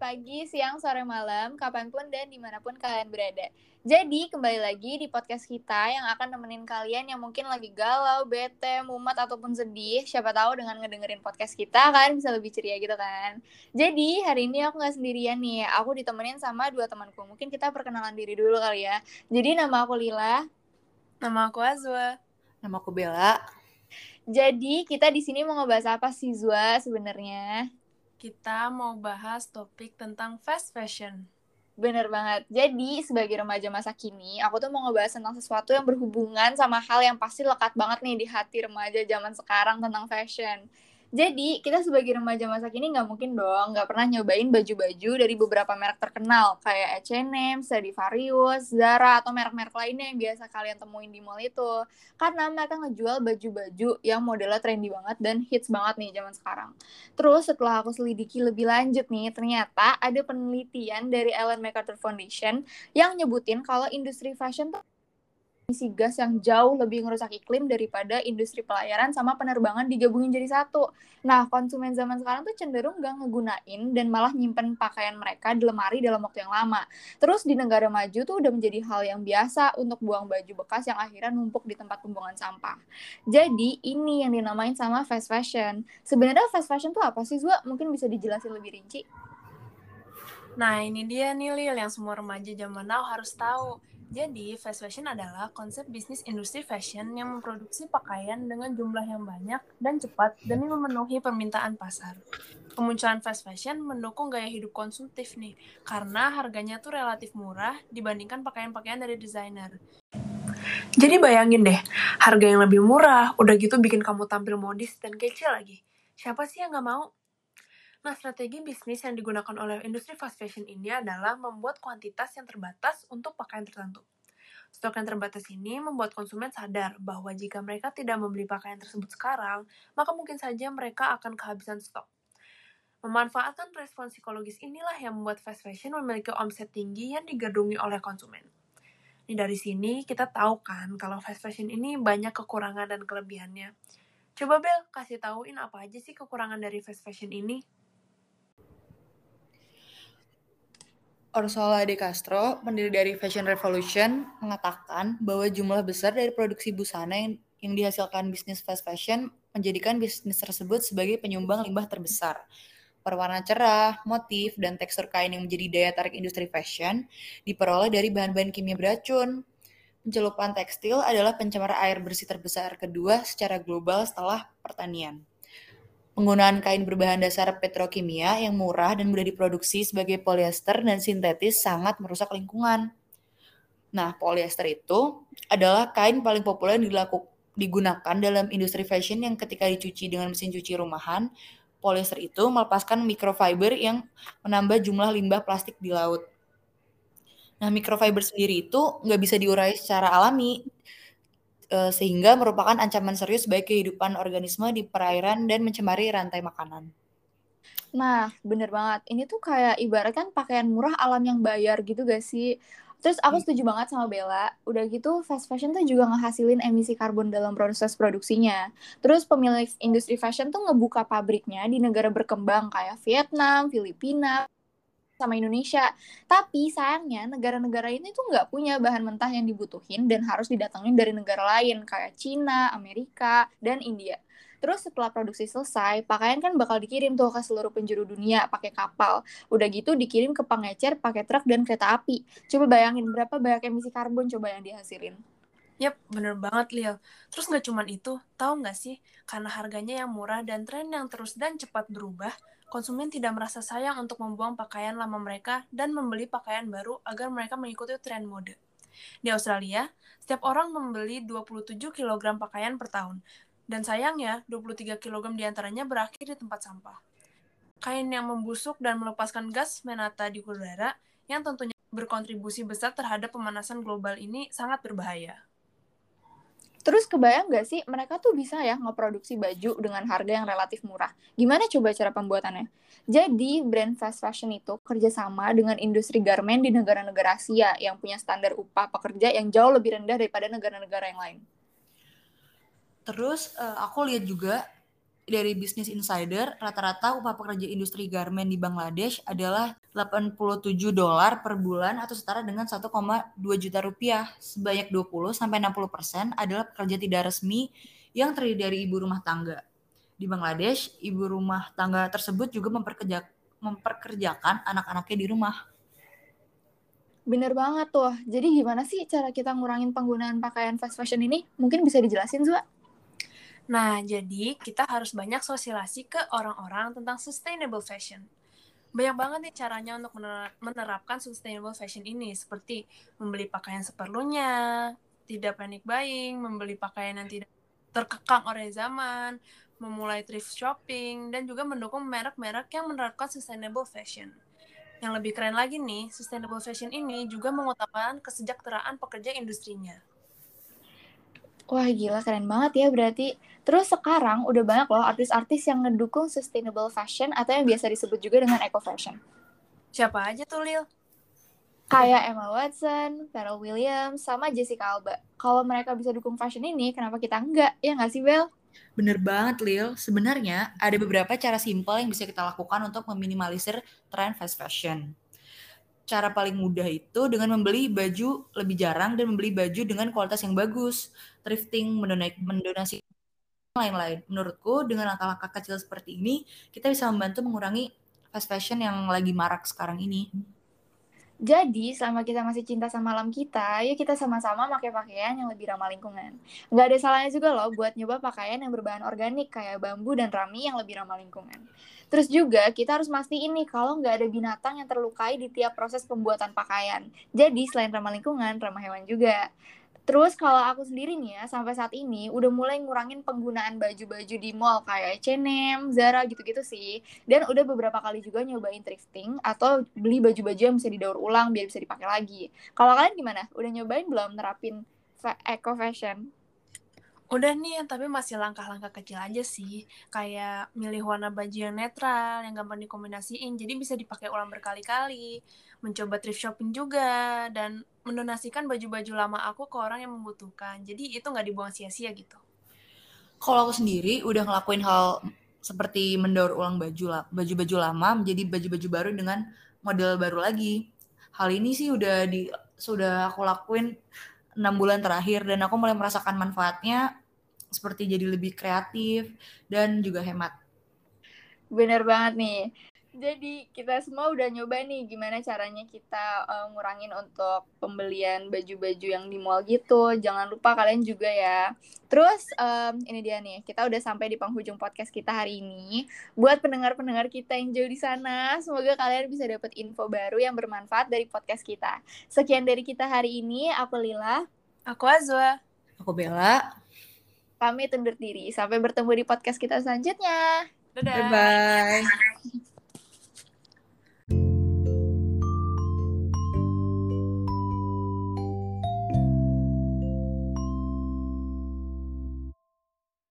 pagi, siang, sore, malam, kapan pun dan di mana pun kalian berada. Jadi, kembali lagi di podcast kita yang akan nemenin kalian yang mungkin lagi galau, bete, mumet, ataupun sedih. Siapa tahu dengan ngedengerin podcast kita, kalian bisa lebih ceria gitu kan. Jadi, hari ini aku nggak sendirian nih. Aku ditemenin sama dua temanku. Mungkin kita perkenalan diri dulu kali ya. Jadi, nama aku Lila. Nama aku Azwa. Nama aku Bella. Jadi, kita di sini mau ngebahas apa sih, Zwa, sebenarnya? Kita mau bahas topik tentang fast fashion. Bener banget. Jadi, sebagai remaja masa kini, aku tuh mau ngebahas tentang sesuatu yang berhubungan sama hal yang pasti lekat banget nih di hati remaja zaman sekarang tentang fashion. Jadi, kita sebagai remaja masa kini nggak mungkin dong nggak pernah nyobain baju-baju dari beberapa merek terkenal, kayak H&M, Stradivarius, Zara, atau merek-merek lainnya yang biasa kalian temuin di mall itu. Karena mereka ngejual baju-baju yang modelnya trendy banget dan hits banget nih zaman sekarang. Terus, setelah aku selidiki lebih lanjut nih, ternyata ada penelitian dari Ellen MacArthur Foundation yang nyebutin kalau industri fashion tuh emisi gas yang jauh lebih ngerusak iklim daripada industri pelayaran sama penerbangan digabungin jadi satu. Nah, konsumen zaman sekarang tuh cenderung gak ngegunain dan malah nyimpen pakaian mereka di lemari dalam waktu yang lama. Terus di negara maju tuh udah menjadi hal yang biasa untuk buang baju bekas yang akhirnya numpuk di tempat pembuangan sampah. Jadi, ini yang dinamain sama fast fashion. Sebenarnya fast fashion tuh apa sih, Zua? Mungkin bisa dijelasin lebih rinci? Nah, ini dia nih Lil yang semua remaja zaman now harus tahu. Jadi, fast fashion adalah konsep bisnis industri fashion yang memproduksi pakaian dengan jumlah yang banyak dan cepat demi memenuhi permintaan pasar. Kemunculan fast fashion mendukung gaya hidup konsumtif nih, karena harganya tuh relatif murah dibandingkan pakaian-pakaian dari desainer. Jadi bayangin deh, harga yang lebih murah, udah gitu bikin kamu tampil modis dan kece lagi. Siapa sih yang nggak mau? Nah, strategi bisnis yang digunakan oleh industri fast fashion ini adalah membuat kuantitas yang terbatas untuk pakaian tertentu. Stok yang terbatas ini membuat konsumen sadar bahwa jika mereka tidak membeli pakaian tersebut sekarang, maka mungkin saja mereka akan kehabisan stok. Memanfaatkan respon psikologis inilah yang membuat fast fashion memiliki omset tinggi yang digandungi oleh konsumen. Ini dari sini kita tahu kan kalau fast fashion ini banyak kekurangan dan kelebihannya. Coba Bel, kasih tauin apa aja sih kekurangan dari fast fashion ini? Ursula de Castro, pendiri dari Fashion Revolution, mengatakan bahwa jumlah besar dari produksi busana yang, yang dihasilkan bisnis fast fashion menjadikan bisnis tersebut sebagai penyumbang limbah terbesar. Perwarna cerah, motif, dan tekstur kain yang menjadi daya tarik industri fashion diperoleh dari bahan-bahan kimia beracun. Pencelupan tekstil adalah pencemar air bersih terbesar kedua secara global setelah pertanian. Penggunaan kain berbahan dasar petrokimia yang murah dan mudah diproduksi sebagai polyester dan sintetis sangat merusak lingkungan. Nah, polyester itu adalah kain paling populer yang dilaku, digunakan dalam industri fashion yang ketika dicuci dengan mesin cuci rumahan, polyester itu melepaskan microfiber yang menambah jumlah limbah plastik di laut. Nah, microfiber sendiri itu nggak bisa diurai secara alami, uh, sehingga merupakan ancaman serius bagi kehidupan organisme di perairan dan mencemari rantai makanan. Nah, bener banget. Ini tuh kayak ibaratkan pakaian murah alam yang bayar gitu gak sih? Terus aku setuju banget sama Bella. Udah gitu fast fashion tuh juga ngehasilin emisi karbon dalam proses produksinya. Terus pemilik industri fashion tuh ngebuka pabriknya di negara berkembang kayak Vietnam, Filipina, sama Indonesia. Tapi sayangnya negara-negara ini tuh nggak punya bahan mentah yang dibutuhin dan harus didatengin dari negara lain kayak Cina, Amerika, dan India. Terus setelah produksi selesai, pakaian kan bakal dikirim tuh ke seluruh penjuru dunia pakai kapal. Udah gitu dikirim ke pengecer pakai truk dan kereta api. Coba bayangin berapa banyak emisi karbon coba yang dihasilin. Yap, bener banget, Lil. Terus nggak cuman itu, tahu nggak sih? Karena harganya yang murah dan tren yang terus dan cepat berubah, konsumen tidak merasa sayang untuk membuang pakaian lama mereka dan membeli pakaian baru agar mereka mengikuti tren mode. Di Australia, setiap orang membeli 27 kg pakaian per tahun, dan sayangnya 23 kg di antaranya berakhir di tempat sampah. Kain yang membusuk dan melepaskan gas menata di udara yang tentunya berkontribusi besar terhadap pemanasan global ini sangat berbahaya. Terus kebayang nggak sih mereka tuh bisa ya ngeproduksi baju dengan harga yang relatif murah. Gimana coba cara pembuatannya? Jadi brand fast fashion itu kerjasama dengan industri garment di negara-negara Asia yang punya standar upah pekerja yang jauh lebih rendah daripada negara-negara yang lain. Terus uh, aku lihat juga dari Business Insider, rata-rata upah pekerja industri garment di Bangladesh adalah 87 dolar per bulan atau setara dengan 1,2 juta rupiah. Sebanyak 20 sampai 60 persen adalah pekerja tidak resmi yang terdiri dari ibu rumah tangga. Di Bangladesh, ibu rumah tangga tersebut juga memperkerja, memperkerjakan anak-anaknya di rumah. Bener banget tuh. Jadi gimana sih cara kita ngurangin penggunaan pakaian fast fashion ini? Mungkin bisa dijelasin, Zua? Nah, jadi kita harus banyak sosialisasi ke orang-orang tentang sustainable fashion banyak banget nih caranya untuk menerapkan sustainable fashion ini seperti membeli pakaian seperlunya, tidak panic buying, membeli pakaian yang tidak terkekang oleh zaman, memulai thrift shopping, dan juga mendukung merek-merek yang menerapkan sustainable fashion. Yang lebih keren lagi nih, sustainable fashion ini juga mengutamakan kesejahteraan pekerja industrinya. Wah gila keren banget ya berarti. Terus sekarang udah banyak loh artis-artis yang ngedukung sustainable fashion atau yang biasa disebut juga dengan eco fashion. Siapa aja tuh Lil? Kayak Emma Watson, Pharrell Williams, sama Jessica Alba. Kalau mereka bisa dukung fashion ini, kenapa kita enggak? Ya nggak sih, Bel? Bener banget, Lil. Sebenarnya ada beberapa cara simpel yang bisa kita lakukan untuk meminimalisir tren fast fashion cara paling mudah itu dengan membeli baju lebih jarang dan membeli baju dengan kualitas yang bagus. Thrifting, mendonasi lain-lain. Menurutku dengan langkah-langkah kecil seperti ini, kita bisa membantu mengurangi fast fashion yang lagi marak sekarang ini. Jadi, selama kita masih cinta sama alam kita, yuk kita sama-sama pakai pakaian yang lebih ramah lingkungan. Nggak ada salahnya juga loh buat nyoba pakaian yang berbahan organik kayak bambu dan rami yang lebih ramah lingkungan. Terus juga kita harus mastiin nih kalau nggak ada binatang yang terlukai di tiap proses pembuatan pakaian. Jadi, selain ramah lingkungan, ramah hewan juga. Terus kalau aku sendiri nih ya, sampai saat ini udah mulai ngurangin penggunaan baju-baju di mall kayak H&M, Zara gitu-gitu sih. Dan udah beberapa kali juga nyobain thrifting atau beli baju-baju yang bisa didaur ulang biar bisa dipakai lagi. Kalau kalian gimana? Udah nyobain belum nerapin eco fashion? Udah nih, tapi masih langkah-langkah kecil aja sih. Kayak milih warna baju yang netral, yang gampang dikombinasiin, jadi bisa dipakai ulang berkali-kali. Mencoba thrift shopping juga, dan mendonasikan baju-baju lama aku ke orang yang membutuhkan. Jadi itu nggak dibuang sia-sia gitu. Kalau aku sendiri udah ngelakuin hal seperti mendaur ulang baju baju-baju lama menjadi baju-baju baru dengan model baru lagi. Hal ini sih udah di sudah aku lakuin enam bulan terakhir dan aku mulai merasakan manfaatnya seperti jadi lebih kreatif dan juga hemat. Bener banget nih. Jadi kita semua udah nyoba nih gimana caranya kita uh, ngurangin untuk pembelian baju-baju yang di mall gitu. Jangan lupa kalian juga ya. Terus um, ini dia nih, kita udah sampai di penghujung podcast kita hari ini. Buat pendengar-pendengar kita yang jauh di sana, semoga kalian bisa dapat info baru yang bermanfaat dari podcast kita. Sekian dari kita hari ini. Aku Lila. Aku Azwa. Aku Bella. Kami undur diri. Sampai bertemu di podcast kita selanjutnya. Dadah. Bye-bye.